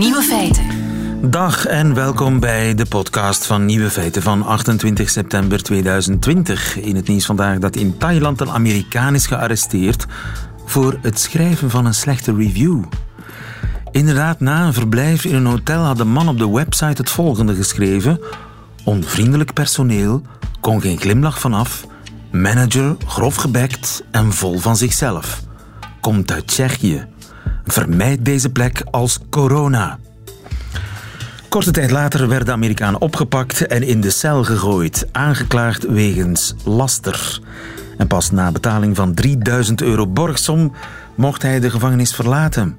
Nieuwe feiten. Dag en welkom bij de podcast van Nieuwe Feiten van 28 september 2020. In het nieuws vandaag dat in Thailand een Amerikaan is gearresteerd voor het schrijven van een slechte review. Inderdaad, na een verblijf in een hotel had de man op de website het volgende geschreven: Onvriendelijk personeel, kon geen glimlach vanaf, manager grof gebekt en vol van zichzelf. Komt uit Tsjechië. Vermijd deze plek als corona. Korte tijd later werd de Amerikaan opgepakt en in de cel gegooid, aangeklaagd wegens laster. En pas na betaling van 3000 euro borgsom mocht hij de gevangenis verlaten.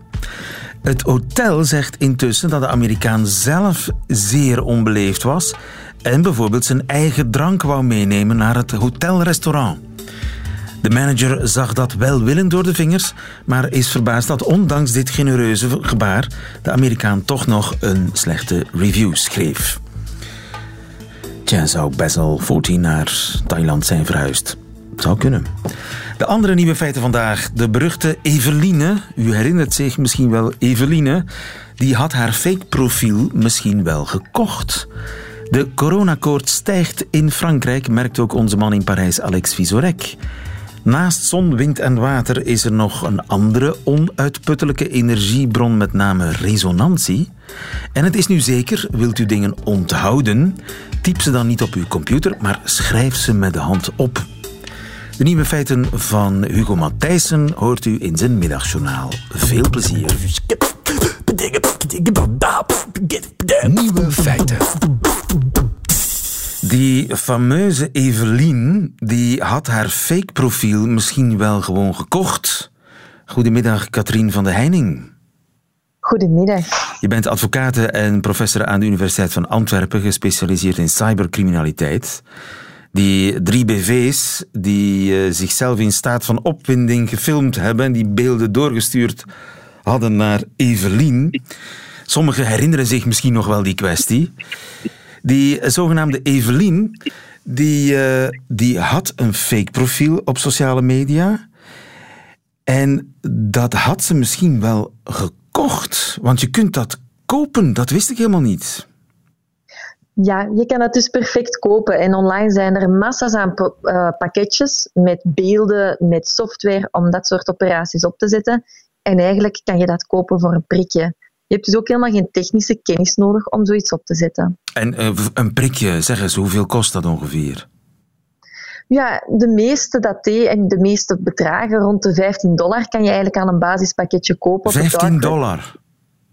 Het hotel zegt intussen dat de Amerikaan zelf zeer onbeleefd was en bijvoorbeeld zijn eigen drank wou meenemen naar het hotelrestaurant. De manager zag dat welwillend door de vingers, maar is verbaasd dat ondanks dit genereuze gebaar de Amerikaan toch nog een slechte review schreef. Tja, zou Basil 14 naar Thailand zijn verhuisd? Zou kunnen. De andere nieuwe feiten vandaag. De beruchte Eveline, u herinnert zich misschien wel Eveline, die had haar fake profiel misschien wel gekocht. De coronakoord stijgt in Frankrijk, merkt ook onze man in Parijs Alex Visorek. Naast zon, wind en water is er nog een andere onuitputtelijke energiebron, met name resonantie. En het is nu zeker, wilt u dingen onthouden, typ ze dan niet op uw computer, maar schrijf ze met de hand op. De nieuwe feiten van Hugo Matthijssen hoort u in zijn middagjournaal. Veel plezier. Nieuwe feiten. Die fameuze Evelien die had haar fake profiel misschien wel gewoon gekocht. Goedemiddag, Katrien van de Heining. Goedemiddag. Je bent advocaat en professor aan de Universiteit van Antwerpen, gespecialiseerd in cybercriminaliteit. Die drie BV's die uh, zichzelf in staat van opwinding gefilmd hebben en die beelden doorgestuurd hadden naar Evelien. Sommigen herinneren zich misschien nog wel die kwestie. Die zogenaamde Evelien, die, uh, die had een fake profiel op sociale media. En dat had ze misschien wel gekocht. Want je kunt dat kopen, dat wist ik helemaal niet. Ja, je kan het dus perfect kopen. En online zijn er massa's aan uh, pakketjes met beelden, met software om dat soort operaties op te zetten. En eigenlijk kan je dat kopen voor een prikje. Je hebt dus ook helemaal geen technische kennis nodig om zoiets op te zetten. En uh, een prikje, zeg eens, hoeveel kost dat ongeveer? Ja, de meeste dat en de meeste bedragen rond de 15 dollar kan je eigenlijk aan een basispakketje kopen. 15 dollar?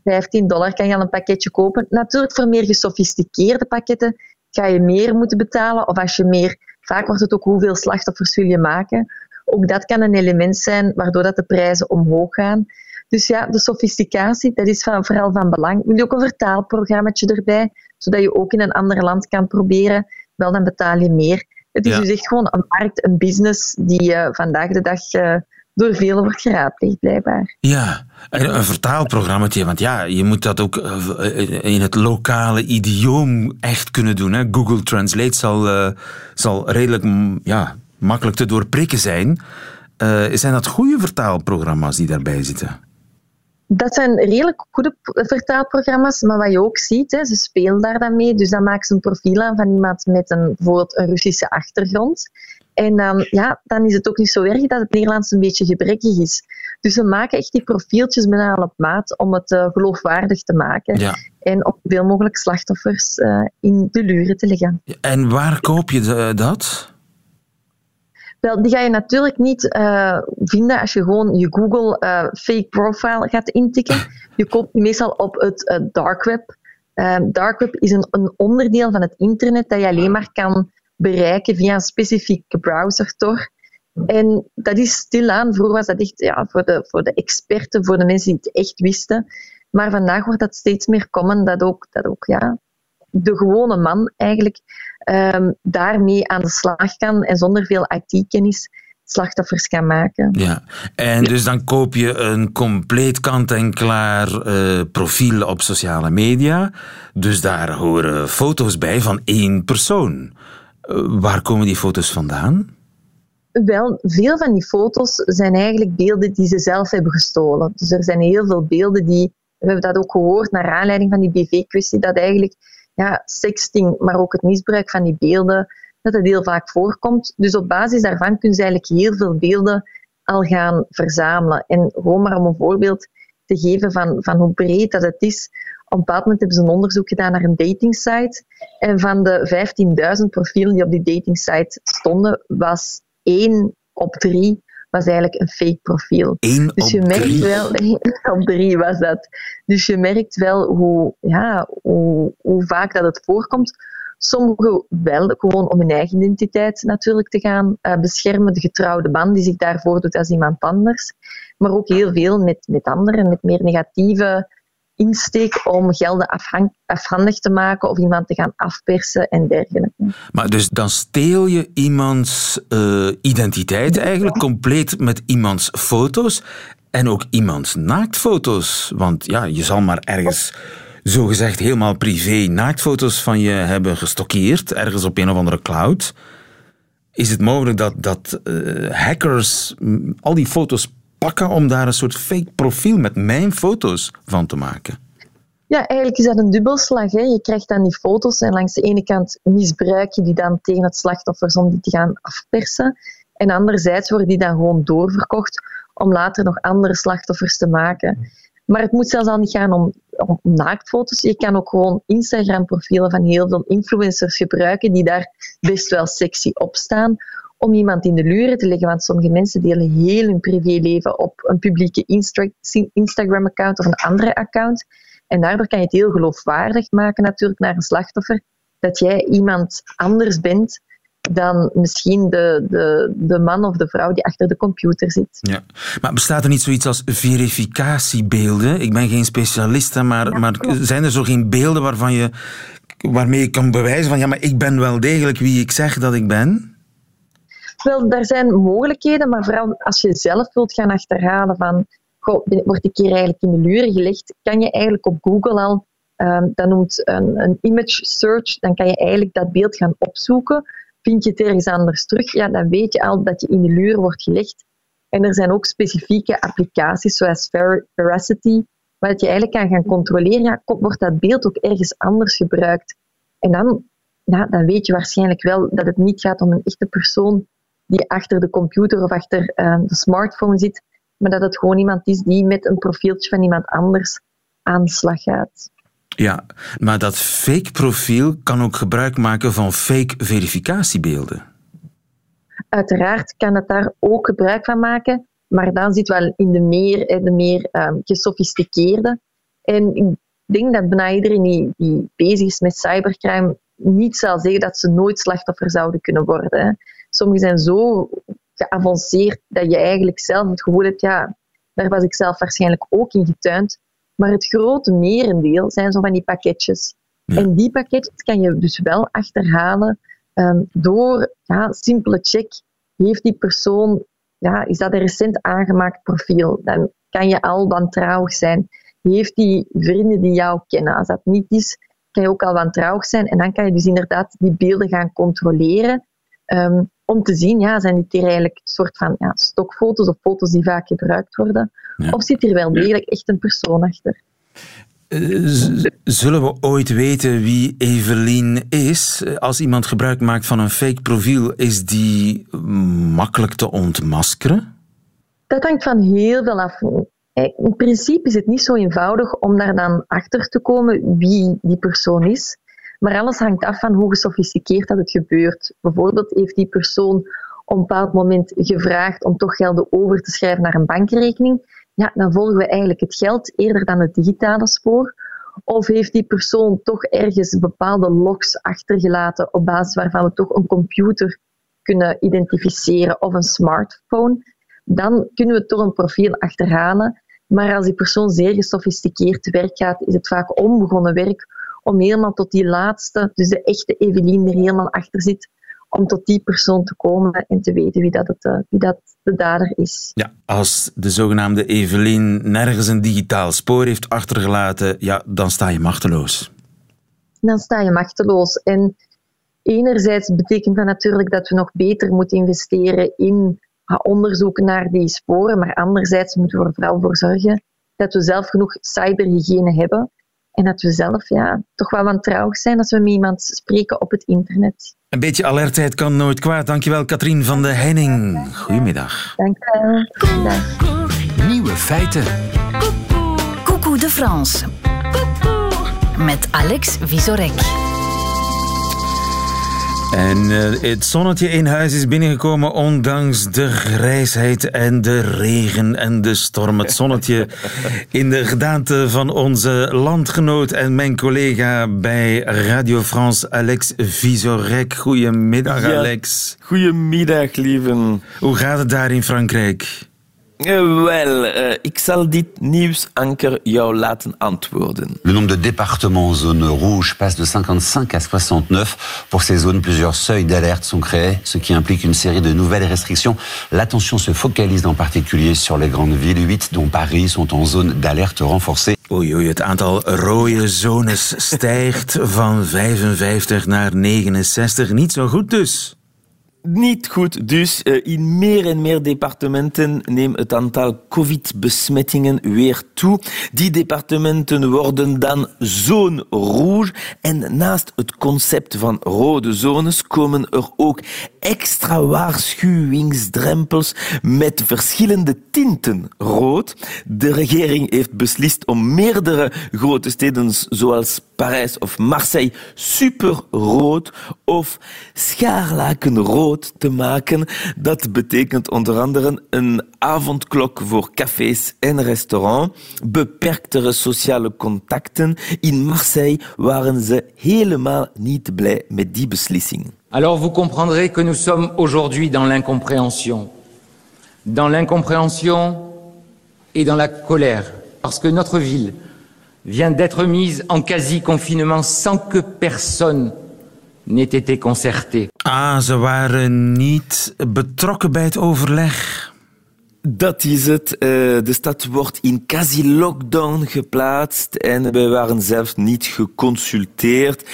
15 dollar kan je aan een pakketje kopen. Natuurlijk voor meer gesofisticeerde pakketten ga je meer moeten betalen. Of als je meer, vaak wordt het ook hoeveel slachtoffers wil je maken. Ook dat kan een element zijn waardoor dat de prijzen omhoog gaan. Dus ja, de sofisticatie, dat is van, vooral van belang. Je ook een vertaalprogrammaatje erbij, zodat je ook in een ander land kan proberen? Wel, dan betaal je meer. Het is dus echt gewoon een markt, een business die uh, vandaag de dag uh, door velen wordt geraadpleegd, blijkbaar. Ja, en een vertaalprogrammaatje, want ja, je moet dat ook uh, in het lokale idioom echt kunnen doen. Hè? Google Translate zal, zal redelijk ja, makkelijk te doorprikken zijn. zijn dat goede vertaalprogramma's die daarbij zitten? Dat zijn redelijk goede vertaalprogramma's, maar wat je ook ziet, hè, ze spelen daar dan mee. Dus dan maken ze een profiel aan van iemand met een, bijvoorbeeld een Russische achtergrond. En dan, ja, dan is het ook niet zo erg dat het Nederlands een beetje gebrekkig is. Dus ze maken echt die profieltjes bijna al op maat om het uh, geloofwaardig te maken. Ja. En op veel mogelijk slachtoffers uh, in de luren te leggen. En waar koop je de, dat? Wel, die ga je natuurlijk niet uh, vinden als je gewoon je Google uh, fake profile gaat intikken. Je die meestal op het uh, dark web. dark web is een, een, onderdeel van het internet dat je alleen maar kan bereiken via een specifieke browser Tor. En dat is stilaan, vroeger was dat echt ja, voor, de, voor de experten, voor de mensen die het echt wisten. Maar vandaag wordt dat steeds meer common, dat ook, dat ook ja, de gewone man eigenlijk um, daarmee aan de slag kan en zonder veel IT-kennis slachtoffers kan maken. Ja, en dus dan koop je een compleet kant-en-klaar uh, profiel op sociale media. Dus daar horen foto's bij van één persoon. Uh, waar komen die foto's vandaan? Wel, veel van die foto's zijn eigenlijk beelden die ze zelf hebben gestolen. Dus er zijn heel veel beelden die we hebben dat ook gehoord naar aanleiding van die BV-kwestie, dat eigenlijk ja, sexting, maar ook het misbruik van die beelden, dat het heel vaak voorkomt. Dus op basis daarvan kunnen ze eigenlijk heel veel beelden al gaan verzamelen. En gewoon maar om een voorbeeld te geven van, van hoe breed dat het is. Op een bepaald moment hebben ze een onderzoek gedaan naar een datingsite. En van de 15.000 profielen die op die datingsite stonden, was één op drie was eigenlijk een fake profiel. Eén dus je op merkt drie? wel, op drie was dat. Dus je merkt wel hoe, ja, hoe, hoe vaak dat het voorkomt. Sommigen wel, gewoon om hun eigen identiteit natuurlijk te gaan eh, beschermen. De getrouwde man die zich daarvoor doet als iemand anders. Maar ook heel veel met, met anderen, met meer negatieve insteek om gelden afhandig te maken of iemand te gaan afpersen en dergelijke. Maar dus dan steel je iemands eh, identiteit eigenlijk compleet met iemands foto's en ook iemands naaktfoto's. Want ja, je zal maar ergens zogezegd helemaal privé naaktfoto's van je hebben gestockeerd, ergens op een of andere cloud. Is het mogelijk dat, dat eh, hackers al die foto's pakken om daar een soort fake profiel met mijn foto's van te maken? Ja, eigenlijk is dat een dubbelslag. Hè. Je krijgt dan die foto's en langs de ene kant misbruik je die dan tegen het slachtoffer om die te gaan afpersen. En anderzijds worden die dan gewoon doorverkocht om later nog andere slachtoffers te maken. Maar het moet zelfs al niet gaan om, om naaktfoto's. Je kan ook gewoon Instagram-profielen van heel veel influencers gebruiken die daar best wel sexy op staan om iemand in de luren te leggen. Want sommige mensen delen heel hun privéleven op een publieke Insta- Instagram-account of een andere account. En daardoor kan je het heel geloofwaardig maken natuurlijk naar een slachtoffer dat jij iemand anders bent dan misschien de, de, de man of de vrouw die achter de computer zit. Ja. Maar bestaat er niet zoiets als verificatiebeelden? Ik ben geen specialist, maar, maar zijn er zo geen beelden waarvan je, waarmee je kan bewijzen van ja, maar ik ben wel degelijk wie ik zeg dat ik ben? Wel, daar zijn mogelijkheden, maar vooral als je zelf wilt gaan achterhalen van goh, word ik hier eigenlijk in de luren gelegd, kan je eigenlijk op Google al, ehm, dat noemt een, een image search, dan kan je eigenlijk dat beeld gaan opzoeken. Vind je het ergens anders terug, ja, dan weet je al dat je in de luren wordt gelegd. En er zijn ook specifieke applicaties, zoals Ver- Veracity, waar je eigenlijk kan gaan controleren, ja, wordt dat beeld ook ergens anders gebruikt? En dan, ja, dan weet je waarschijnlijk wel dat het niet gaat om een echte persoon die achter de computer of achter eh, de smartphone zit, maar dat het gewoon iemand is die met een profieltje van iemand anders aan de slag gaat. Ja, maar dat fake profiel kan ook gebruik maken van fake verificatiebeelden. Uiteraard kan het daar ook gebruik van maken, maar dan zit wel in de meer, eh, de meer ehm, gesofisticeerde. En ik denk dat bijna iedereen die, die bezig is met cybercrime niet zal zeggen dat ze nooit slachtoffer zouden kunnen worden. Hè. Sommigen zijn zo geavanceerd dat je eigenlijk zelf het gevoel hebt, ja, daar was ik zelf waarschijnlijk ook in getuind. Maar het grote merendeel zijn zo van die pakketjes. Ja. En die pakketjes kan je dus wel achterhalen ehm, door ja, simpele check. Heeft die persoon, ja, is dat een recent aangemaakt profiel? Dan kan je al wantrouwig zijn. Heeft die vrienden die jou kennen? Als dat niet is, kan je ook al wantrouwig zijn. En dan kan je dus inderdaad die beelden gaan controleren. ehm, om te zien, ja, zijn dit hier eigenlijk een soort van ja, stokfoto's of foto's die vaak gebruikt worden? Ja. Of zit hier wel degelijk echt een persoon achter? Eh, z- Zullen we ooit weten wie Evelien is? Als iemand gebruik maakt van een fake profiel, is die makkelijk te ontmaskeren? Dat hangt van heel veel af. Eh, In principe is het niet zo eenvoudig om daar dan achter te komen wie die persoon is. Maar alles hangt af van hoe gesofisticeerd dat het gebeurt. Bijvoorbeeld heeft die persoon op een bepaald moment gevraagd om toch gelden over te schrijven naar een bankrekening. Ja, dan volgen we eigenlijk het geld eerder dan het digitale spoor. Of heeft die persoon toch ergens bepaalde logs achtergelaten op basis waarvan we toch een computer kunnen identificeren of een smartphone? dan kunnen we toch een profiel achterhalen. Maar als die persoon zeer gesofisticeerd werk gaat, is het vaak onbegonnen werk om helemaal tot die laatste, dus de echte Evelien er helemaal achter zit, om tot die persoon te komen en te weten wie dat, het, eh, wie dat de dader is. Ja, als de zogenaamde Evelien nergens een digitaal spoor heeft achtergelaten, ja, dan sta je machteloos. dan sta je machteloos. En enerzijds betekent dat natuurlijk dat we nog beter moeten investeren in onderzoek naar die sporen, maar anderzijds moeten we er vooral voor zorgen dat we zelf genoeg cyberhygiëne hebben. En dat we zelf ja, toch wel wantrouwig zijn als we met iemand spreken op het internet. Een beetje alertheid kan nooit kwaad. Dankjewel, Katrien van de Henning. Goedemiddag. Dankjewel. Goedendag. Nieuwe feiten. Coucou de France. Met Alex Visorek. En uh, het zonnetje in huis is binnengekomen ondanks de grijsheid en de regen en de storm. Het zonnetje in de gedaante van onze landgenoot en mijn collega bij Radio France, Alex Visorek. Goedemiddag, ja, Alex. Goedemiddag, lieve. Hoe gaat het daar in Frankrijk? Uh, wel, uh, ik zal dit nieuwsanker jou laten antwoorden. Le nombre de départements en zone rouge passe de 55 à 69. Pour ces zones, plusieurs seuils d'alerte sont créés, ce qui implique une série de nouvelles restrictions. L'attention se focalise en particulier sur les grandes villes. 8, dont Paris, sont en zone d'alerte renforcée. Oei, oei, het aantal rode zones stijgt van 55 naar 69. Niet zo goed dus. Niet goed. Dus uh, in meer en meer departementen neemt het aantal COVID-besmettingen weer toe. Die departementen worden dan zone rouge. En naast het concept van rode zones komen er ook extra waarschuwingsdrempels met verschillende tinten rood. De regering heeft beslist om meerdere grote steden zoals Parijs of Marseille superrood of scharlakenrood te maken. Dat betekent onder andere een avondklok voor cafés en restaurants, beperktere sociale contacten. In Marseille waren ze helemaal niet blij met die beslissing. Alors vous comprendrez que nous sommes aujourd'hui dans l'incompréhension. Dans l'incompréhension et dans la colère. Parce que notre ville vient d'être mise en quasi-confinement sans que personne n'ait été concerté. Ah, ze waren niet betrokken bij het overleg. Dat is het. Uh, de stad wordt in quasi-lockdown geplaatst en we waren zelfs niet geconsulteerd.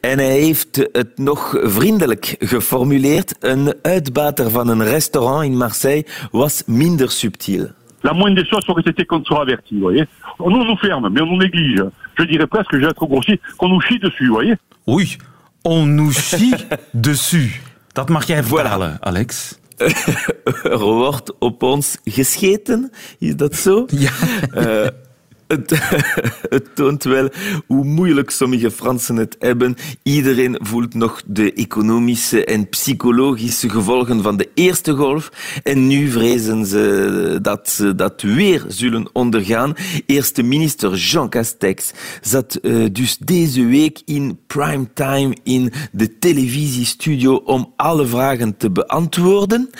En hij heeft het nog vriendelijk geformuleerd. Een uitbater van een restaurant in Marseille was minder subtiel. La moindre des choses, c'est que qu'on soit averti, vous voyez. On nous ferme, mais on nous néglige. Je dirais presque, je vais être grossier, qu'on nous chie dessus, vous voyez. Oei, on nous chie dessus. Dat mag jij vertalen, voilà. Alex. er wordt op ons gescheten, is dat zo? Ja. Uh, het, toont wel hoe moeilijk sommige Fransen het hebben. Iedereen voelt nog de economische en psychologische gevolgen van de eerste golf. En nu vrezen ze dat ze dat weer zullen ondergaan. Eerste minister Jean Castex zat uh, dus deze week in primetime in de televisiestudio om alle vragen te beantwoorden.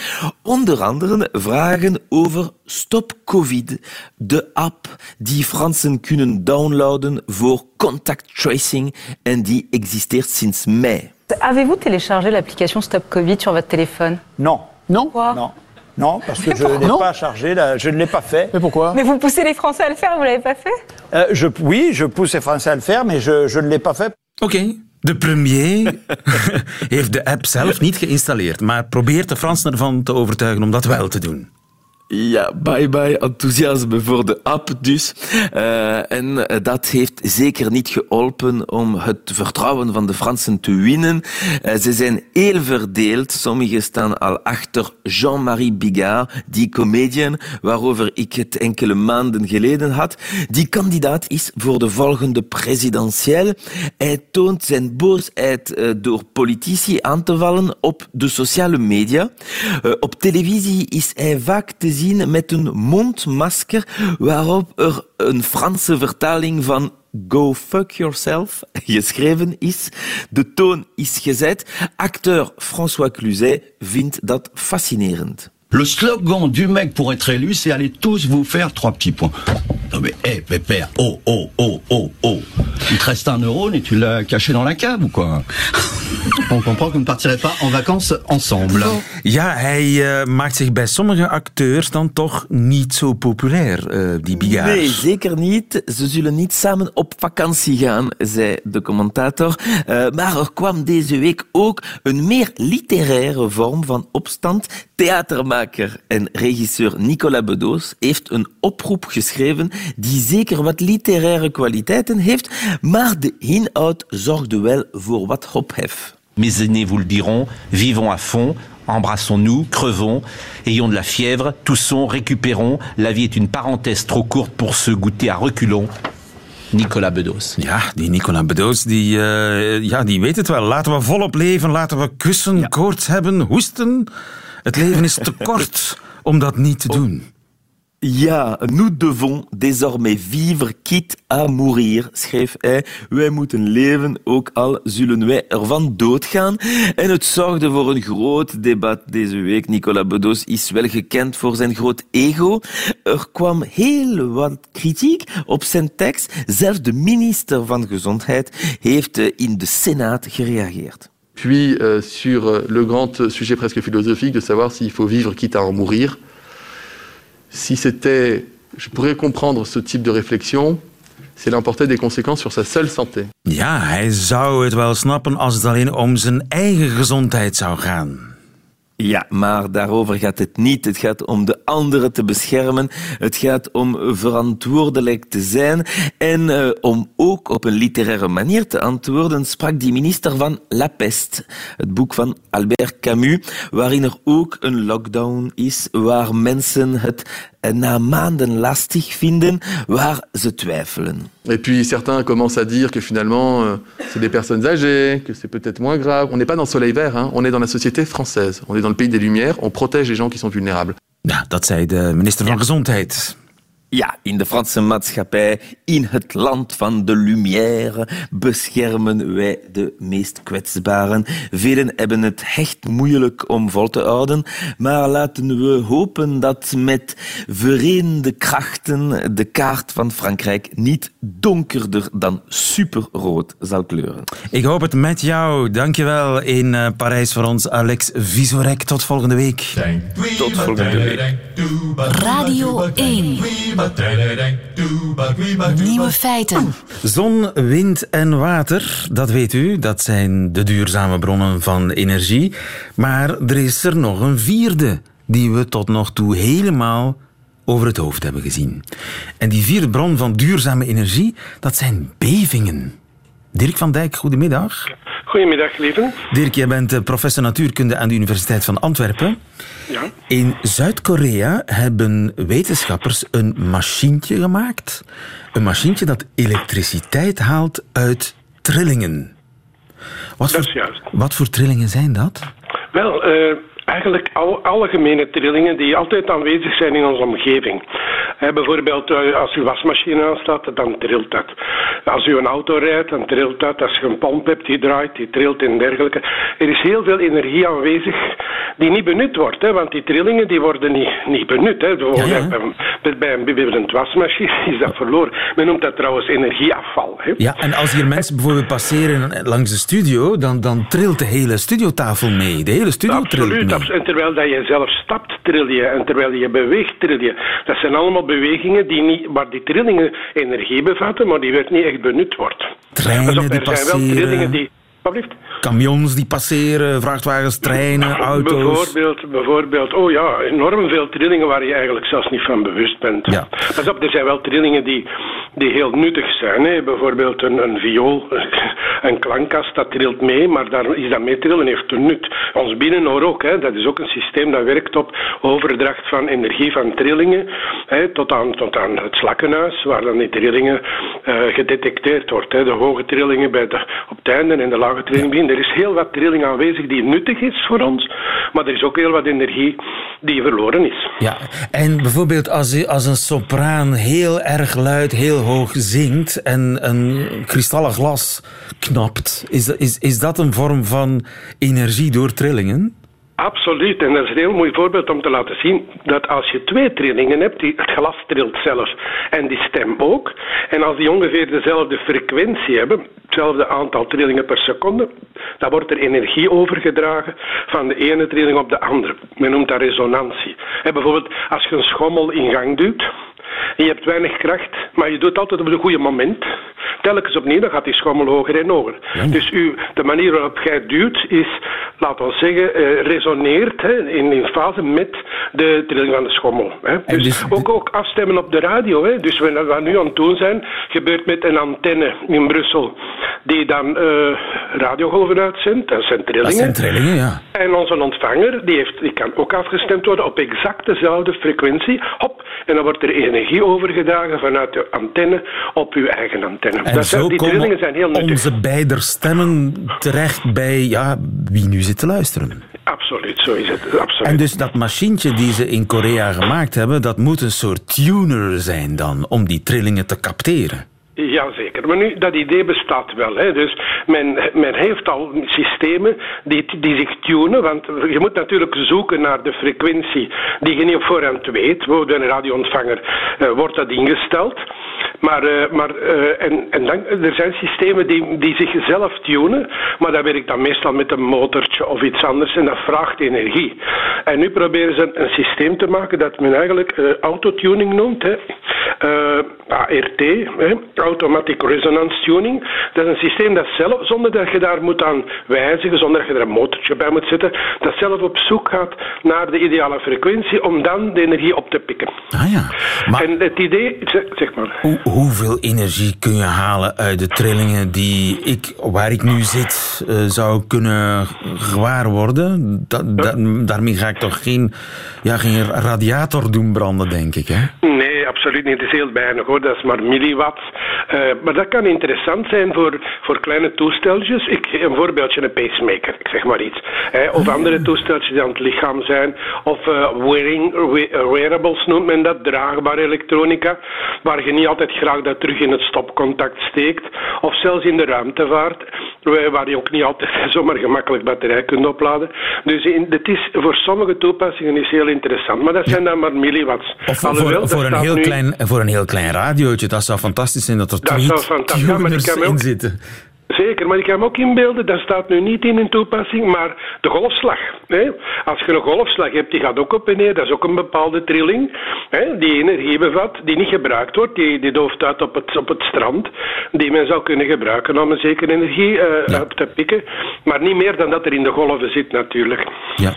Onder andere vragen over Stop Covid, de app die Fransen kunnen downloaden voor contact tracing en die existeert sinds mei. Avez-vous téléchargé l'application Stop Covid sur votre téléphone? Non. Non? Pourquoi? Non. Non, parce que je n'ai pas chargé, la, je ne l'ai pas fait. Mais pourquoi? Mais vous poussez les Français à le faire, vous l'avez pas fait? Euh, je, Oui, je pousse les Français à le faire, mais je, je ne l'ai pas fait. Oké, de premier heeft de app zelf niet geïnstalleerd, maar probeert de Fransen ervan te overtuigen om dat wel te doen. Ja, bye bye enthousiasme voor de app dus. Uh, en eh, dat heeft zeker niet geholpen om het vertrouwen van de Fransen te winnen. Uh, ze zijn heel verdeeld. Sommigen staan al achter Jean-Marie Bigard, die comedian waarover ik het enkele maanden geleden had. Die kandidaat is voor de volgende presidentiële. Hij toont zijn boosheid uh, door politici aan te vallen op de sociale media. op televisie is hij vaak te met een mondmasker waarop er een Franse vertaling van Go fuck yourself geschreven is. De toon is gezet. Acteur François Cluzet vindt dat fascinerend. Le slogan du mec pour être élu, c'est allez tous vous faire trois petits points. Non mais, hé, hey, pépère, oh, oh, oh, oh, oh. Il te reste un euro et tu l'as caché dans la cave ou quoi On comprend que vous ne partirez pas en vacances ensemble. Ja, hij uh, maakt zich bij sommige acteurs dan toch niet zo populair, uh, die Bigard. Nee, zeker niet. Ze zullen niet samen op vakantie gaan, zei de commentator. Uh, maar er kwam deze week ook een meer literaire vorm van opstand. Theatermaker en regisseur Nicolas Bedos heeft een oproep geschreven die zeker wat literaire kwaliteiten heeft, maar de inhoud zorgde wel voor wat ophef. Mes aînés vous le diront, vivons à fond, embrassons-nous, crevons, ayons de la fièvre, toussons, récupérons. La vie est une parenthèse trop courte pour se goûter à reculons. Nicolas Bedos. Ja, die Nicolas Bedos, die, uh, ja, die weet het wel. Laten we volop leven, laten we kussen, ja. koorts hebben, hoesten. Het leven is te kort om dat niet te doen. Ja, nous devons désormais vivre quitte à mourir, schreef hij. Wij moeten leven, ook al zullen wij ervan doodgaan. En het zorgde voor een groot debat deze week. Nicolas Bedos is wel gekend voor zijn groot ego. Er kwam heel wat kritiek op zijn tekst. Zelfs de minister van Gezondheid heeft in de Senaat gereageerd. Puis euh, sur le grand sujet presque philosophique de savoir s'il faut vivre quitte à en mourir. Si c'était, je pourrais comprendre ce type de réflexion, c'est l'emporter des conséquences sur sa seule santé. Ja, hij zou het wel snappen als het alleen om zijn eigen gezondheid zou gaan. Ja, maar daarover gaat het niet. Het gaat om de anderen te beschermen. Het gaat om verantwoordelijk te zijn. En uh, om ook op een literaire manier te antwoorden, sprak die minister van La Peste, het boek van Albert Camus, waarin er ook een lockdown is, waar mensen het na maanden lastig vinden, waar ze twijfelen. Et puis certains commencent à dire que finalement euh, c'est des personnes âgées, que c'est peut-être moins grave. On n'est pas dans le soleil vert, hein. on est dans la société française. On est dans le pays des lumières, on protège les gens qui sont vulnérables. Ja, dat zei de minister van Gezondheid. Ja, in de Franse maatschappij, in het land van de lumière, beschermen wij de meest kwetsbaren. Velen hebben het echt moeilijk om vol te houden, maar laten we hopen dat met verenigde krachten de kaart van Frankrijk niet donkerder dan superrood zal kleuren. Ik hoop het met jou. Dankjewel in uh, Parijs voor ons, Alex Visorek. Tot volgende week. Tot volgende week. Radio 1. Nieuwe feiten. Zon, wind en water, dat weet u, dat zijn de duurzame bronnen van energie. Maar er is er nog een vierde die we tot nog toe helemaal over het hoofd hebben gezien. En die vierde bron van duurzame energie, dat zijn bevingen. Dirk van Dijk, goedemiddag. Goedemiddag, lieve. Dirk, jij bent professor natuurkunde aan de Universiteit van Antwerpen. Ja. In Zuid-Korea hebben wetenschappers een machientje gemaakt. Een machientje dat elektriciteit haalt uit trillingen. Wat, dat voor, is juist. wat voor trillingen zijn dat? Wel, uh, eigenlijk al, algemene trillingen die altijd aanwezig zijn in onze omgeving. He, bijvoorbeeld uh, als uw wasmachine aanstaat, dan trilt dat. Als u een auto rijdt, dan trilt dat. Als je een pomp hebt die draait, die trilt en dergelijke. Er is heel veel energie aanwezig die niet benut wordt. Hè, want die trillingen die worden niet, niet benut. Hè. Ja, ja. Bij, bij een een wasmachine is dat verloren. Men noemt dat trouwens energieafval. Hè. Ja, en als hier mensen bijvoorbeeld passeren langs de studio, dan, dan trilt de hele studiotafel mee. De hele studio Absoluut, trilt mee. En terwijl dat je zelf stapt, tril je. En terwijl je beweegt, tril je. Dat zijn allemaal bewegingen die niet, waar die trillingen energie bevatten, maar die werd niet echt benut wordt. Treinen op, die er zijn wel trillingen die... Alsjeblieft. camions die passeren, vrachtwagens, treinen, auto's. Bijvoorbeeld, bijvoorbeeld, oh ja, enorm veel trillingen waar je eigenlijk zelfs niet van bewust bent. Ja. Pas op, er zijn wel trillingen die, die heel nuttig zijn. Hè. Bijvoorbeeld een, een viool, een klankkast, dat trilt mee, maar daar is dat mee trillen heeft een nut. Ons binnenoor ook, hè. dat is ook een systeem dat werkt op overdracht van energie van trillingen hè, tot, aan, tot aan het slakkenhuis, waar dan die trillingen eh, gedetecteerd wordt. Hè. De hoge trillingen bij de, op het einde en de lage begin. Er is heel wat trilling aanwezig die nuttig is voor ons, maar er is ook heel wat energie die verloren is. Ja, en bijvoorbeeld als, als een sopraan heel erg luid, heel hoog zingt en een kristallen glas knapt, is, is, is dat een vorm van energie door trillingen? Absoluut, en dat is een heel mooi voorbeeld om te laten zien dat als je twee trillingen hebt, die, het glas trilt zelf en die stem ook, en als die ongeveer dezelfde frequentie hebben, hetzelfde aantal trillingen per seconde, dan wordt er energie overgedragen van de ene trilling op de andere. Men noemt dat resonantie. En bijvoorbeeld als je een schommel in gang duwt, en je hebt weinig kracht, maar je doet het altijd op het goede moment. Telkens opnieuw, dan gaat die schommel hoger en hoger. Dus u, de manier waarop jij duwt is, laten we zeggen, eh, resoneert hè, in, in fase met de trilling van de schommel. Hè. Dus, ook, ook afstemmen op de radio. Hè. Dus wat we nu aan het doen zijn, gebeurt met een antenne in Brussel, die dan eh, radiogolven uitzendt. Dat zijn trillingen. Dat zijn trillingen, ja. En onze ontvanger, die, heeft, die kan ook afgestemd worden op exact dezelfde frequentie. Hop, en dan wordt er energie overgedragen vanuit de antenne op uw eigen antenne. En dat zo die komen trillingen zijn heel nuttig. onze beider stemmen terecht bij ja, wie nu zit te luisteren. Absoluut, zo is het. Absoluut. En dus dat machientje die ze in Korea gemaakt hebben, dat moet een soort tuner zijn dan, om die trillingen te capteren. Jazeker, maar nu, dat idee bestaat wel. Hè. Dus men, men heeft al systemen die, die zich tunen, want je moet natuurlijk zoeken naar de frequentie die je niet op voorhand weet. Door een radioontvanger eh, wordt dat ingesteld. Maar, eh, maar eh, en, en dan, er zijn systemen die, die zichzelf tunen, maar dat werkt dan meestal met een motortje of iets anders en dat vraagt energie. En nu proberen ze een, systeem te maken dat men eigenlijk autotuning noemt. Hè. ART, hè, Automatic Resonance Tuning. Dat is een systeem dat zelf, zonder dat je daar moet aan wijzigen, zonder dat je er een motortje bij moet zetten, dat zelf op zoek gaat naar de ideale frequentie om dan de energie op te pikken. Ah ja. Maar En het idee, zeg, maar. hoe, hoeveel energie kun je halen uit de trillingen die ik, waar ik nu zit, eh, zou kunnen gewaar worden? Dat, dat- daarmee ga ik toch geen, ja, geen radiator doen branden, denk ik, hè? Nee, absoluut niet. Het is heel weinig hoor. Dat is maar milliwatt. Eh, maar dat kan interessant zijn voor, voor kleine toesteltjes. Ik, een voorbeeldje, een pacemaker, ik zeg maar iets. Hè. Of andere toesteltjes die aan het lichaam zijn. Of eh, wearing, we- wearables noemt men dat, draagbare elektronica. Waar je niet altijd graag dat terug in het stopcontact steekt. Of zelfs in de ruimtevaart, waar waar je ook niet altijd zomaar gemakkelijk batterij kunt opladen. Dus in, het is, voor sommige toepassingen is heel interessant. Maar dat zijn dan maar milliwatts. Of voor, Alhoewel, voor, een heel nu- klein, voor een heel klein radiootje, dat zou fantastisch zijn dat er Dat twee zou fantastisch maar kan in zitten. Zeker, maar ik kan me ook inbeelden, dat staat nu niet in een toepassing, maar de golfslag. Hè? Als je een golfslag hebt, die gaat ook op en neer, dat is ook een bepaalde trilling, hè? die energie bevat, die niet gebruikt wordt, die, die dooft uit op het, op het strand, die men zou kunnen gebruiken om een zekere energie op te pikken, maar niet meer dan dat er in de golven zit natuurlijk. Ja.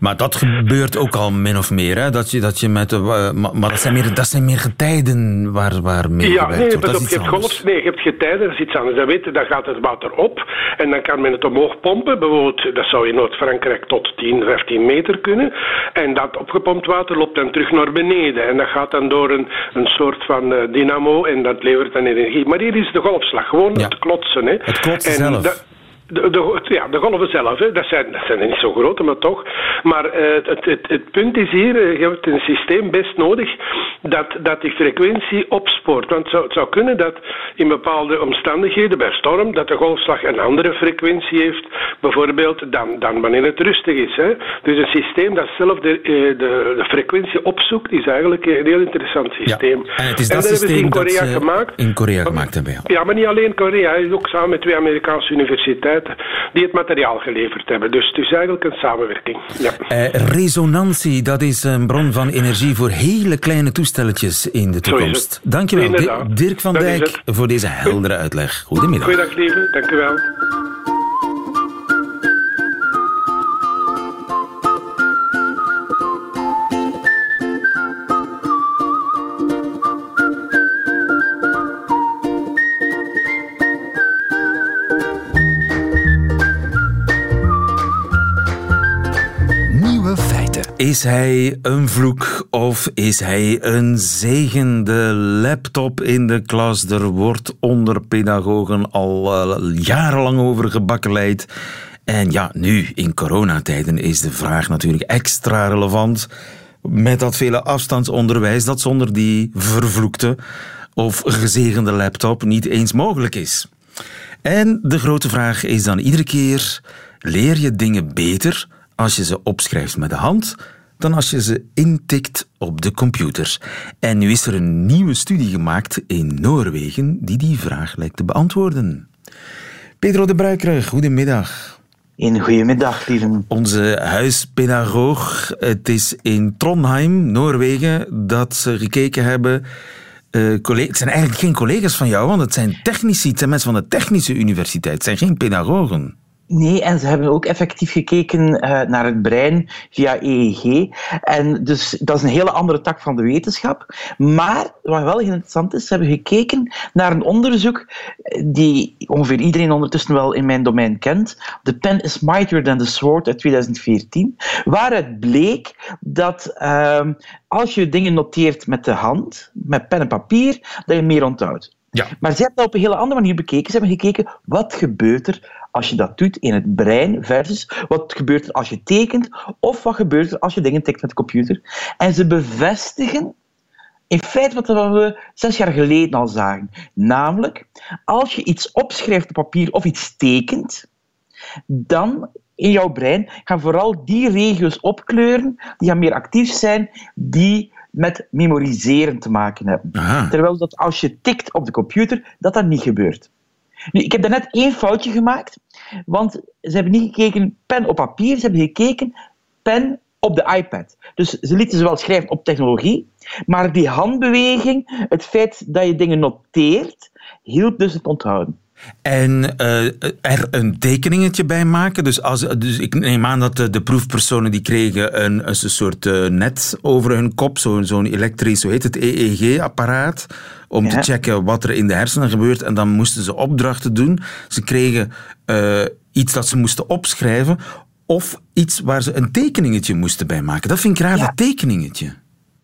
Maar dat gebeurt ook al min of meer, hè? Dat je, dat je met de, eh, maar, dat zijn meer, dat zijn meer getijden waar, waar mee Ja, gewerkt nee, wordt. Dat op, is je hebt anders. golf, nee, je hebt getijden, dat is iets anders. Weet je, dan gaat het water op en dan kan men het omhoog pompen. Bijvoorbeeld, dat zou in Noord-Frankrijk tot 10, 15 meter kunnen. En dat opgepompt water loopt dan terug naar beneden. En dat gaat dan door een, een soort van eh, dynamo en dat levert dan energie. Maar hier is de golfslag, gewoon het klotsen. Hè. Het klotsen En zelf. dat- de, de, ja, de golven zelf, hè, dat, zijn, dat zijn niet zo grote, maar toch. Maar eh, het, het, het punt is hier, eh, je hebt een systeem best nodig dat, dat die frequentie opspoort. Want het zou, het zou kunnen dat in bepaalde omstandigheden, bij storm, dat de golfslag een andere frequentie heeft, bijvoorbeeld, dan, dan wanneer het rustig is. Hè. Dus een systeem dat zelf de, eh, de, de frequentie opzoekt, is eigenlijk een heel interessant systeem. En het is dat dat hebben ze systeem in dat Korea gemaakt. in Korea gemaakt hebben. Ja. Ja, maar niet alleen Korea, ook samen met twee Amerikaanse universiteiten die het materiaal geleverd hebben. Dus het is eigenlijk een samenwerking. Ja. Eh, resonantie, dat is een bron van energie voor hele kleine toestelletjes in de toekomst. Dankjewel. Dirk van Dat Dijk, voor deze heldere uitleg. Goedemiddag. Goeiedag, lieve. Dank u wel. Is hij een vloek of is hij een zegen? De laptop in de klas, er wordt onder pedagogen al eh, jarenlang over gebakkeleid. En ja, nu in coronatijden is de vraag natuurlijk extra relevant. Met dat vele afstandsonderwijs dat zonder die vervloekte of gezegende laptop niet eens mogelijk is. En de grote vraag is dan iedere keer: leer je dingen beter als je ze opschrijft met de hand dan als je ze intikt op de computer. En nu is er een nieuwe studie gemaakt in Noorwegen die die vraag lijkt te beantwoorden. Pedro de Bruiker, goedemiddag. Een goedemiddag, lieve. Onze huispedagoog. Het is in Trondheim, Noorwegen, dat ze gekeken hebben. Uh, het zijn eigenlijk geen collega's van jou, want het zijn technici, het zijn mensen van de Technische Universiteit. Het zijn geen pedagogen. Nee, en ze hebben ook effectief gekeken uh, naar het brein via EEG. En dus dat is een hele andere tak van de wetenschap. Maar wat wel interessant is, ze hebben gekeken naar een onderzoek die ongeveer iedereen ondertussen wel in mijn domein kent. The pen is mightier than the sword uit 2014. Waaruit bleek dat uh, als je dingen noteert met de hand, met pen en papier, dat je meer onthoudt. Ja. Maar ze hebben dat op een hele andere manier bekeken. Ze hebben gekeken, wat gebeurt er als je dat doet in het brein versus wat gebeurt er als je tekent of wat gebeurt er als je dingen tikt met de computer. En ze bevestigen in feite wat we zes jaar geleden al zagen. Namelijk, als je iets opschrijft op papier of iets tekent, dan in jouw brein gaan vooral die regio's opkleuren die gaan meer actief zijn, die met memoriseren te maken hebben. Terwijl dat als je tikt op de computer, dat dat niet gebeurt. Nu, ik heb daarnet één foutje gemaakt, want ze hebben niet gekeken pen op papier, ze hebben gekeken pen op de iPad. Dus ze lieten ze wel schrijven op technologie, maar die handbeweging, het feit dat je dingen noteert, hielp dus het onthouden. En uh, er een tekeningetje bij maken. Dus, als, dus ik neem aan dat de, proefpersonen die kregen een, een soort uh, net over hun kop, zo'n zo elektrisch, hoe heet het, EEG-apparaat, om ja. te checken wat er in de hersenen gebeurt. En dan moesten ze opdrachten doen. Ze kregen uh, iets dat ze moesten opschrijven, of iets waar ze een tekeningetje moesten bij maken. Dat vind ik raar, ja. dat tekeningetje.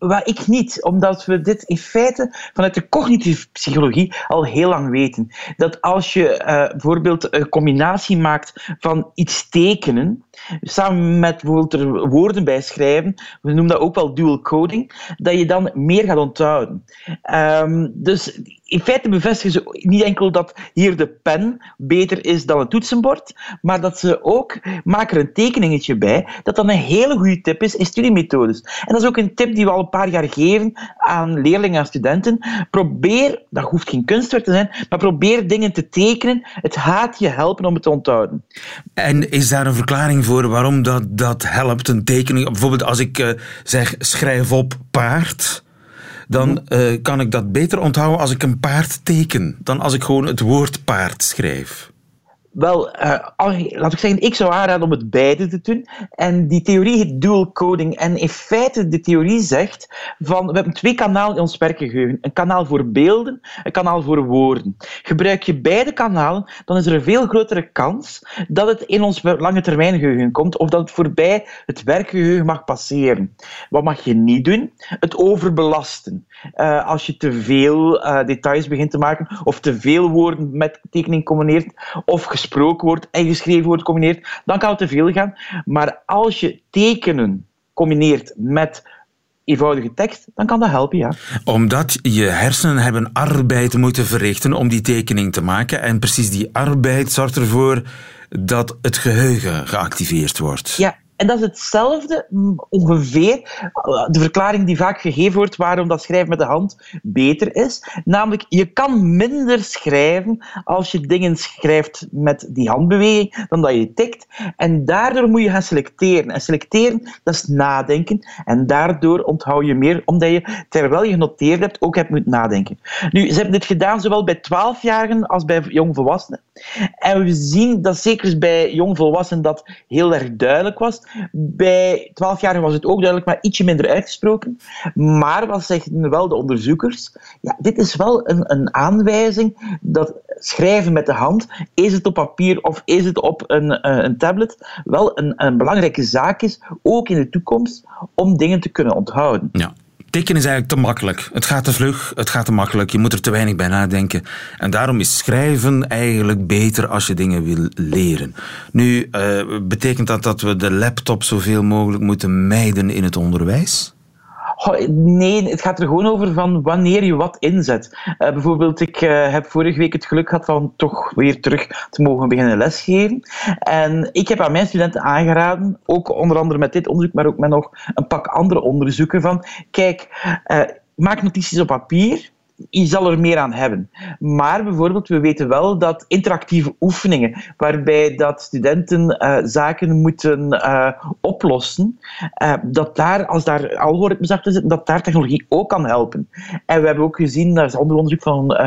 Waar ik niet, omdat we dit in feite vanuit de cognitieve psychologie al heel lang weten. Dat als je uh, bijvoorbeeld een combinatie maakt van iets tekenen, samen met bijvoorbeeld er woorden bij schrijven, we noemen dat ook wel dual coding, dat je dan meer gaat onthouden. Um, dus in feite bevestigen ze niet enkel dat hier de pen beter is dan het toetsenbord, maar dat ze ook maken er een tekeningetje bij, dat dan een hele goede tip is in studiemethodes. En dat is ook een tip die we al een paar jaar geven aan leerlingen en studenten. Probeer, dat hoeft geen kunstwerk te zijn, maar probeer dingen te tekenen. Het gaat je helpen om het te onthouden. En is daar een verklaring voor waarom dat, dat helpt, een tekening? Bijvoorbeeld als ik uh, zeg schrijf op paard dan uh, kan ik dat beter onthouden als ik een paard teken dan als ik gewoon het woord paard schrijf. Wel, uh, laat ik zeggen, ik zou aanraden om het beide te doen. En die theorie heet dual coding. En in feite, de theorie zegt van, we hebben twee kanalen in ons werkgeheugen. Een kanaal voor beelden, een kanaal voor woorden. Gebruik je beide kanalen, dan is er een veel grotere kans dat het in ons lange termijn geheugen komt, of dat het voorbij het werkgeheugen mag passeren. Wat mag je niet doen? Het overbelasten. Uh, als je te veel uh, details begint te maken, of te veel woorden met tekening combineert, of wordt en geschreven wordt combineert, dan kan het te veel gaan. Maar als je tekenen combineert met eenvoudige tekst, dan kan dat helpen, ja. Omdat je hersenen hebben arbeid moeten verrichten om die tekening te maken. En precies die arbeid zorgt ervoor dat het geheugen geactiveerd wordt. Ja, en dat is hetzelfde, ongeveer, de verklaring die vaak gegeven wordt waarom dat schrijven met de hand beter is. Namelijk, je kan minder schrijven als je dingen schrijft met die handbeweging dan dat je tikt. En daardoor moet je gaan selecteren. En selecteren, dat is nadenken. En daardoor onthoud je meer, omdat je, terwijl je genoteerd hebt, ook hebt moeten nadenken. Nu, ze hebben dit gedaan zowel bij 12-jarigen als bij jongvolwassenen. En we zien dat zeker bij jongvolwassenen dat heel erg duidelijk was. Bij 12-jarigen was het ook duidelijk, maar ietsje minder uitgesproken. Maar wat zeggen wel de onderzoekers? Ja, dit is wel een, een aanwijzing dat schrijven met de hand, is het op papier of is het op een, eh, een tablet, wel een, een belangrijke zaak is, ook in de toekomst, om dingen te kunnen onthouden. Ja. Tekenen is eigenlijk te makkelijk. Het gaat te vlug, het gaat te makkelijk. Je moet er te weinig bij nadenken. En daarom is schrijven eigenlijk beter als je dingen wil leren. Nu, uh, betekent dat dat we de laptop zoveel mogelijk moeten mijden in het onderwijs? Nee, het gaat er gewoon over van wanneer je wat inzet. Uh, bijvoorbeeld, ik uh, heb vorige week het geluk gehad van toch weer terug te mogen beginnen lesgeven. En ik heb aan mijn studenten aangeraden, ook onder andere met dit onderzoek, maar ook met nog een pak andere onderzoeken, van kijk, uh, maak notities op papier, je zal er meer aan hebben. Maar bijvoorbeeld, we weten wel dat interactieve oefeningen, waarbij dat studenten uh, zaken moeten uh, oplossen, uh, dat daar, als daar algoritmes achter zitten, dat daar technologie ook kan helpen. En we hebben ook gezien, dat is ander onderzoek van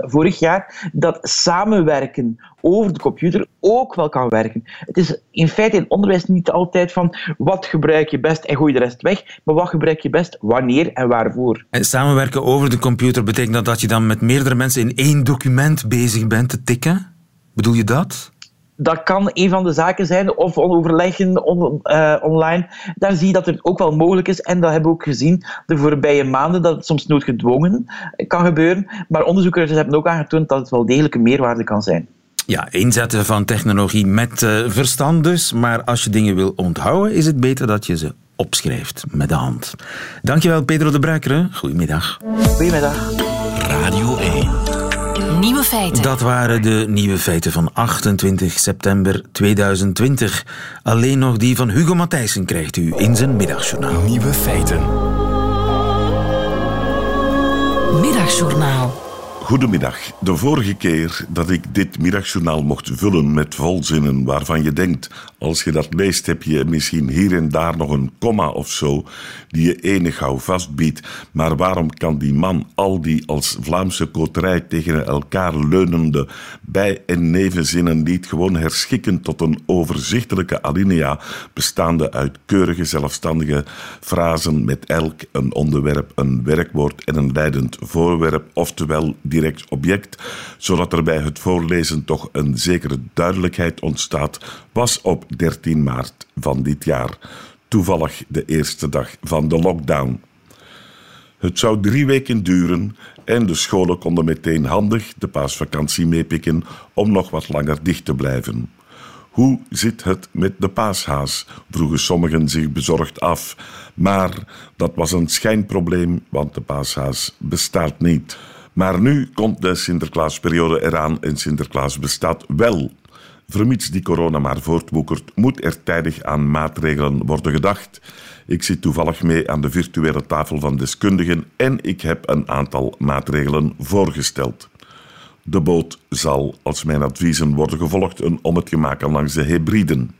vorig jaar, dat samenwerken over de computer ook wel kan werken. Het is in feite in onderwijs niet altijd van wat gebruik je best en gooi de rest weg, maar wat gebruik je best, wanneer en waarvoor. En samenwerken over de computer betekent dat dat je dan met meerdere mensen in één document bezig bent te tikken? Bedoel je dat? dat kan een van de zaken zijn, of overleggen on, uh, online. Daar zie je dat het ook wel mogelijk is. En dat hebben we ook gezien de voorbije maanden, dat het soms noodgedwongen kan gebeuren. Maar onderzoekers hebben ook aangetoond dat het wel degelijk een meerwaarde kan zijn. Ja, inzetten van technologie met uh, verstand dus. Maar als je dingen wil onthouden, is het beter dat je ze opschrijft met de hand. Dankjewel, Pedro de Bruikere. Goedemiddag. Goedemiddag. Radio 1. Nieuwe feiten. Dat waren de nieuwe feiten van 28 september 2020. Alleen nog die van Hugo Matthijssen krijgt u in zijn middagjournaal. Nieuwe feiten. Middagjournaal. Goedemiddag. De vorige keer dat ik dit middagjournaal mocht vullen met volzinnen waarvan je denkt, als je dat leest, heb je misschien hier en daar nog een komma of zo die je enig gauw vastbiedt. Maar waarom kan die man al die als Vlaamse koterij tegen elkaar leunende bij- en nevenzinnen niet gewoon herschikken tot een overzichtelijke alinea bestaande uit keurige zelfstandige frasen met elk een onderwerp, een werkwoord en een leidend voorwerp, oftewel direct object, zodat er bij het voorlezen toch een zekere duidelijkheid ontstaat, was op 13 maart van dit jaar, toevallig de eerste dag van de lockdown. Het zou drie weken duren en de scholen konden meteen handig de paasvakantie meepikken om nog wat langer dicht te blijven. Hoe zit het met de paashaas? vroegen sommigen zich bezorgd af. Maar dat was een schijnprobleem, want de paashaas bestaat niet. Maar nu komt de Sinterklaasperiode eraan en Sinterklaas bestaat wel. Vermits die corona maar voortwoekert, moet er tijdig aan maatregelen worden gedacht. Ik zit toevallig mee aan de virtuele tafel van deskundigen en ik heb een aantal maatregelen voorgesteld. De boot zal, als mijn adviezen worden gevolgd, een ommetje maken langs de Hebriden.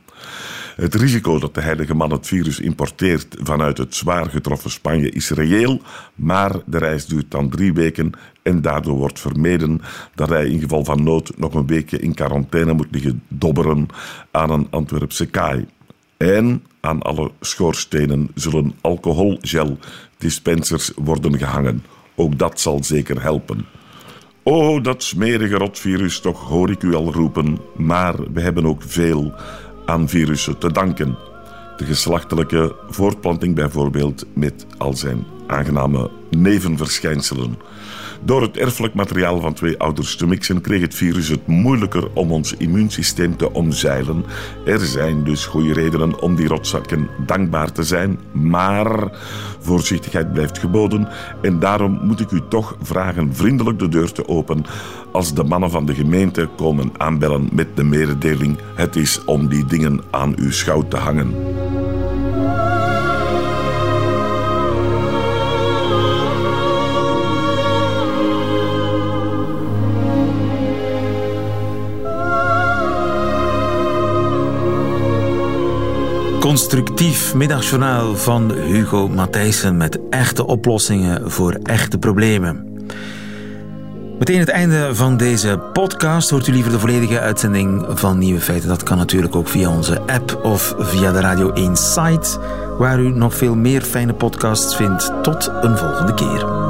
Het risico dat de heilige man het virus importeert vanuit het zwaar getroffen Spanje is reëel, maar de reis duurt dan drie weken en daardoor wordt vermeden dat hij in geval van nood nog een weekje in quarantaine moet liggen dobberen aan een Antwerpse kaai. En aan alle schoorstenen zullen alcoholgel dispensers worden gehangen. Ook dat zal zeker helpen. Oh, dat smerige rotvirus, toch hoor ik u al roepen, maar we hebben ook veel aan virussen te danken. De geslachtelijke voortplanting bijvoorbeeld met al zijn aangename nevenverschijnselen. Door het erfelijk materiaal van twee ouders te mixen kreeg het virus het moeilijker om ons immuunsysteem te omzeilen. Er zijn dus goede redenen om die rotzakken dankbaar te zijn, maar voorzichtigheid blijft geboden en daarom moet ik u toch vragen vriendelijk de deur te openen als de mannen van de gemeente komen aanbellen met de mededeling het is om die dingen aan uw schouw te hangen. Constructief middagjournaal van Hugo Matthijssen met echte oplossingen voor echte problemen. Meteen het einde van deze podcast. Hoort u liever de volledige uitzending van Nieuwe Feiten? Dat kan natuurlijk ook via onze app of via de Radio 1 site, waar u nog veel meer fijne podcasts vindt. Tot een volgende keer.